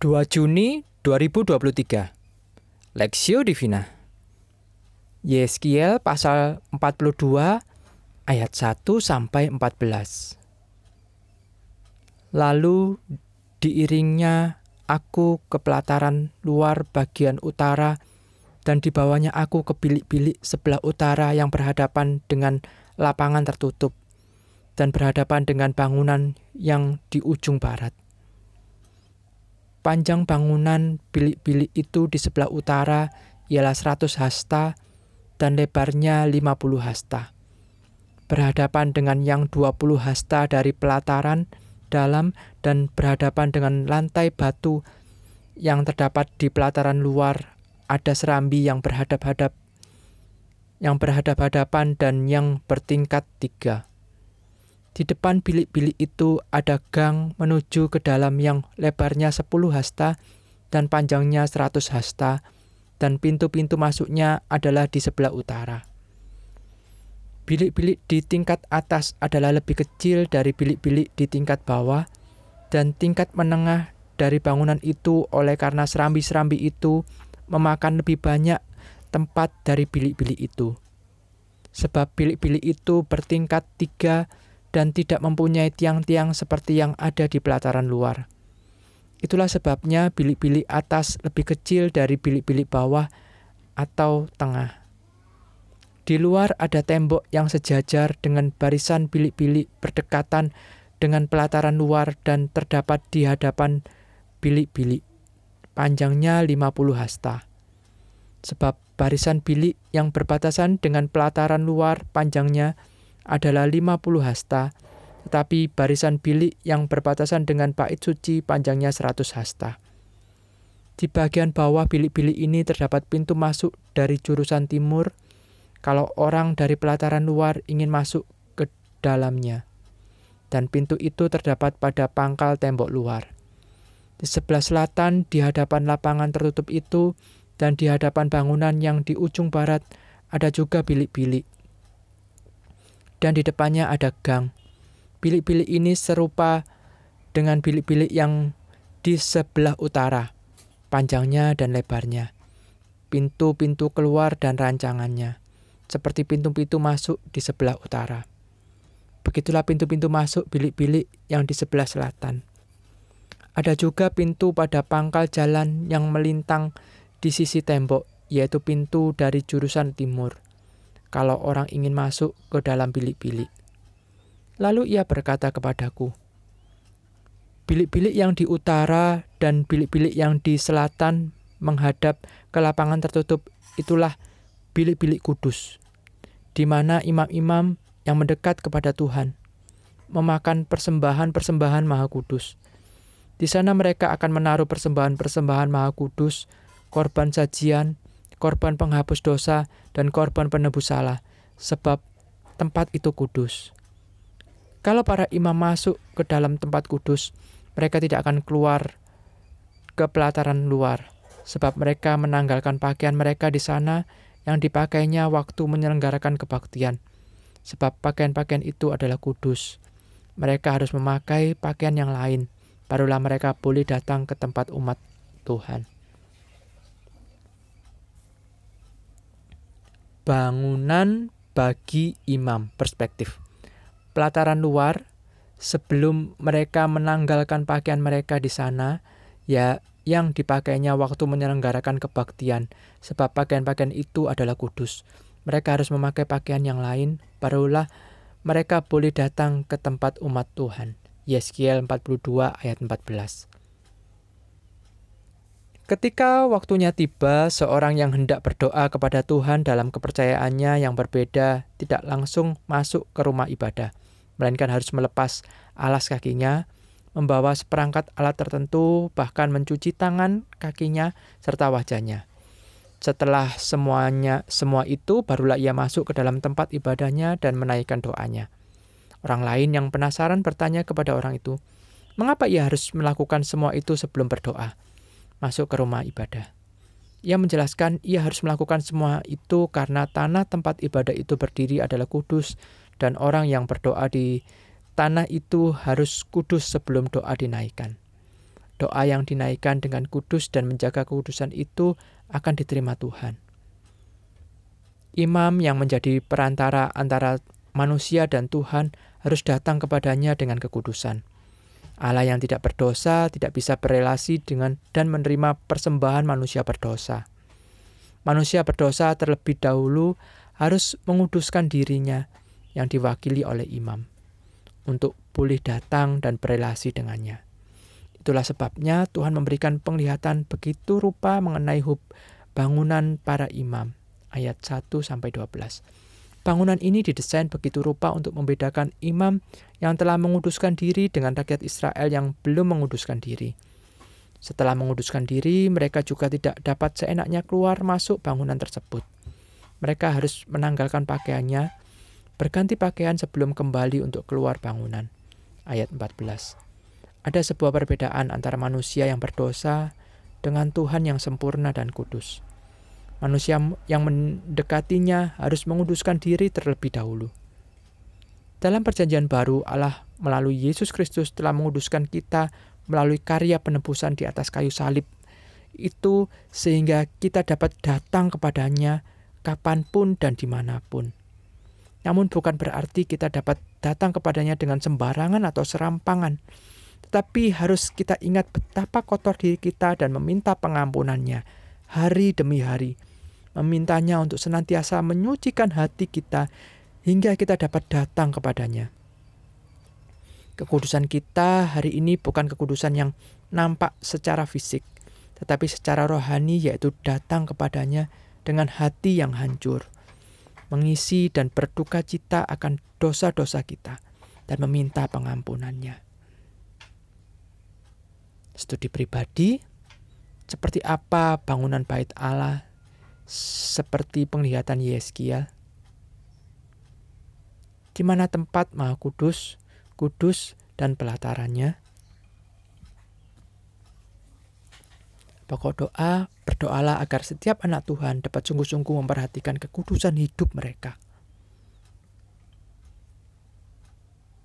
2 Juni 2023 Lexio Divina. Yeskiel pasal 42 ayat 1 sampai 14 Lalu diiringnya aku ke pelataran luar bagian utara dan dibawanya aku ke bilik-bilik sebelah utara yang berhadapan dengan lapangan tertutup dan berhadapan dengan bangunan yang di ujung barat. Panjang bangunan bilik-bilik itu di sebelah utara ialah 100 hasta dan lebarnya 50 hasta. Berhadapan dengan yang 20 hasta dari pelataran dalam dan berhadapan dengan lantai batu yang terdapat di pelataran luar ada serambi yang berhadap-hadap yang berhadap-hadapan dan yang bertingkat tiga. Di depan bilik-bilik itu ada gang menuju ke dalam yang lebarnya 10 hasta dan panjangnya 100 hasta, dan pintu-pintu masuknya adalah di sebelah utara. Bilik-bilik di tingkat atas adalah lebih kecil dari bilik-bilik di tingkat bawah, dan tingkat menengah dari bangunan itu oleh karena serambi-serambi itu memakan lebih banyak tempat dari bilik-bilik itu. Sebab bilik-bilik itu bertingkat tiga dan tidak mempunyai tiang-tiang seperti yang ada di pelataran luar. Itulah sebabnya bilik-bilik atas lebih kecil dari bilik-bilik bawah atau tengah. Di luar ada tembok yang sejajar dengan barisan bilik-bilik berdekatan dengan pelataran luar dan terdapat di hadapan bilik-bilik. Panjangnya 50 hasta. Sebab barisan bilik yang berbatasan dengan pelataran luar panjangnya adalah 50 hasta, tetapi barisan bilik yang berbatasan dengan bait suci panjangnya 100 hasta. Di bagian bawah bilik-bilik ini terdapat pintu masuk dari jurusan timur kalau orang dari pelataran luar ingin masuk ke dalamnya. Dan pintu itu terdapat pada pangkal tembok luar. Di sebelah selatan, di hadapan lapangan tertutup itu, dan di hadapan bangunan yang di ujung barat, ada juga bilik-bilik dan di depannya ada gang. Bilik-bilik ini serupa dengan bilik-bilik yang di sebelah utara, panjangnya dan lebarnya, pintu-pintu keluar dan rancangannya, seperti pintu-pintu masuk di sebelah utara. Begitulah pintu-pintu masuk bilik-bilik yang di sebelah selatan. Ada juga pintu pada pangkal jalan yang melintang di sisi tembok, yaitu pintu dari jurusan timur kalau orang ingin masuk ke dalam bilik-bilik. Lalu ia berkata kepadaku, Bilik-bilik yang di utara dan bilik-bilik yang di selatan menghadap ke lapangan tertutup itulah bilik-bilik kudus, di mana imam-imam yang mendekat kepada Tuhan memakan persembahan-persembahan maha kudus. Di sana mereka akan menaruh persembahan-persembahan maha kudus, korban sajian, korban penghapus dosa, dan korban penebus salah, sebab tempat itu kudus. Kalau para imam masuk ke dalam tempat kudus, mereka tidak akan keluar ke pelataran luar, sebab mereka menanggalkan pakaian mereka di sana yang dipakainya waktu menyelenggarakan kebaktian. Sebab pakaian-pakaian itu adalah kudus. Mereka harus memakai pakaian yang lain, barulah mereka boleh datang ke tempat umat Tuhan. Bangunan bagi imam perspektif. Pelataran luar sebelum mereka menanggalkan pakaian mereka di sana ya yang dipakainya waktu menyelenggarakan kebaktian sebab pakaian-pakaian itu adalah kudus. Mereka harus memakai pakaian yang lain barulah mereka boleh datang ke tempat umat Tuhan. Yeskiel 42 ayat 14. Ketika waktunya tiba, seorang yang hendak berdoa kepada Tuhan dalam kepercayaannya yang berbeda tidak langsung masuk ke rumah ibadah, melainkan harus melepas alas kakinya, membawa seperangkat alat tertentu, bahkan mencuci tangan, kakinya, serta wajahnya. Setelah semuanya semua itu, barulah ia masuk ke dalam tempat ibadahnya dan menaikkan doanya. Orang lain yang penasaran bertanya kepada orang itu, "Mengapa ia harus melakukan semua itu sebelum berdoa?" Masuk ke rumah ibadah. Ia menjelaskan ia harus melakukan semua itu karena tanah tempat ibadah itu berdiri adalah kudus dan orang yang berdoa di tanah itu harus kudus sebelum doa dinaikkan. doa yang dinaikkan dengan kudus dan menjaga kekudusan itu akan diterima Tuhan. Imam yang menjadi perantara antara manusia dan Tuhan harus datang kepadanya dengan kekudusan. Allah yang tidak berdosa tidak bisa berelasi dengan dan menerima persembahan manusia berdosa. Manusia berdosa terlebih dahulu harus menguduskan dirinya yang diwakili oleh imam untuk boleh datang dan berelasi dengannya. Itulah sebabnya Tuhan memberikan penglihatan begitu rupa mengenai hub bangunan para imam ayat 1 sampai 12. Bangunan ini didesain begitu rupa untuk membedakan imam yang telah menguduskan diri dengan rakyat Israel yang belum menguduskan diri. Setelah menguduskan diri, mereka juga tidak dapat seenaknya keluar masuk bangunan tersebut. Mereka harus menanggalkan pakaiannya, berganti pakaian sebelum kembali untuk keluar bangunan. Ayat 14 ada sebuah perbedaan antara manusia yang berdosa dengan Tuhan yang sempurna dan kudus. Manusia yang mendekatinya harus menguduskan diri terlebih dahulu. Dalam Perjanjian Baru, Allah melalui Yesus Kristus telah menguduskan kita melalui karya penebusan di atas kayu salib. Itu sehingga kita dapat datang kepadanya kapan pun dan di mana pun. Namun bukan berarti kita dapat datang kepadanya dengan sembarangan atau serampangan, tetapi harus kita ingat betapa kotor diri kita dan meminta pengampunannya hari demi hari. Memintanya untuk senantiasa menyucikan hati kita hingga kita dapat datang kepadanya. Kekudusan kita hari ini bukan kekudusan yang nampak secara fisik, tetapi secara rohani yaitu datang kepadanya dengan hati yang hancur, mengisi dan berduka cita akan dosa-dosa kita, dan meminta pengampunannya studi pribadi, seperti apa bangunan bait Allah, seperti penglihatan Yeskiel, di mana tempat Maha Kudus, kudus dan pelatarannya. Pokok doa, berdoalah agar setiap anak Tuhan dapat sungguh-sungguh memperhatikan kekudusan hidup mereka.